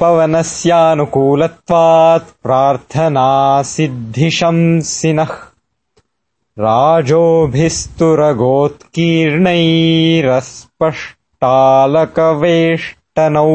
पवनस्यानुकूलत्वात् प्रार्थनासिद्धिशंसिनः। राजोभिस्तुरगोत्कीर्णैरस्पष्टालकवेष्टनौ।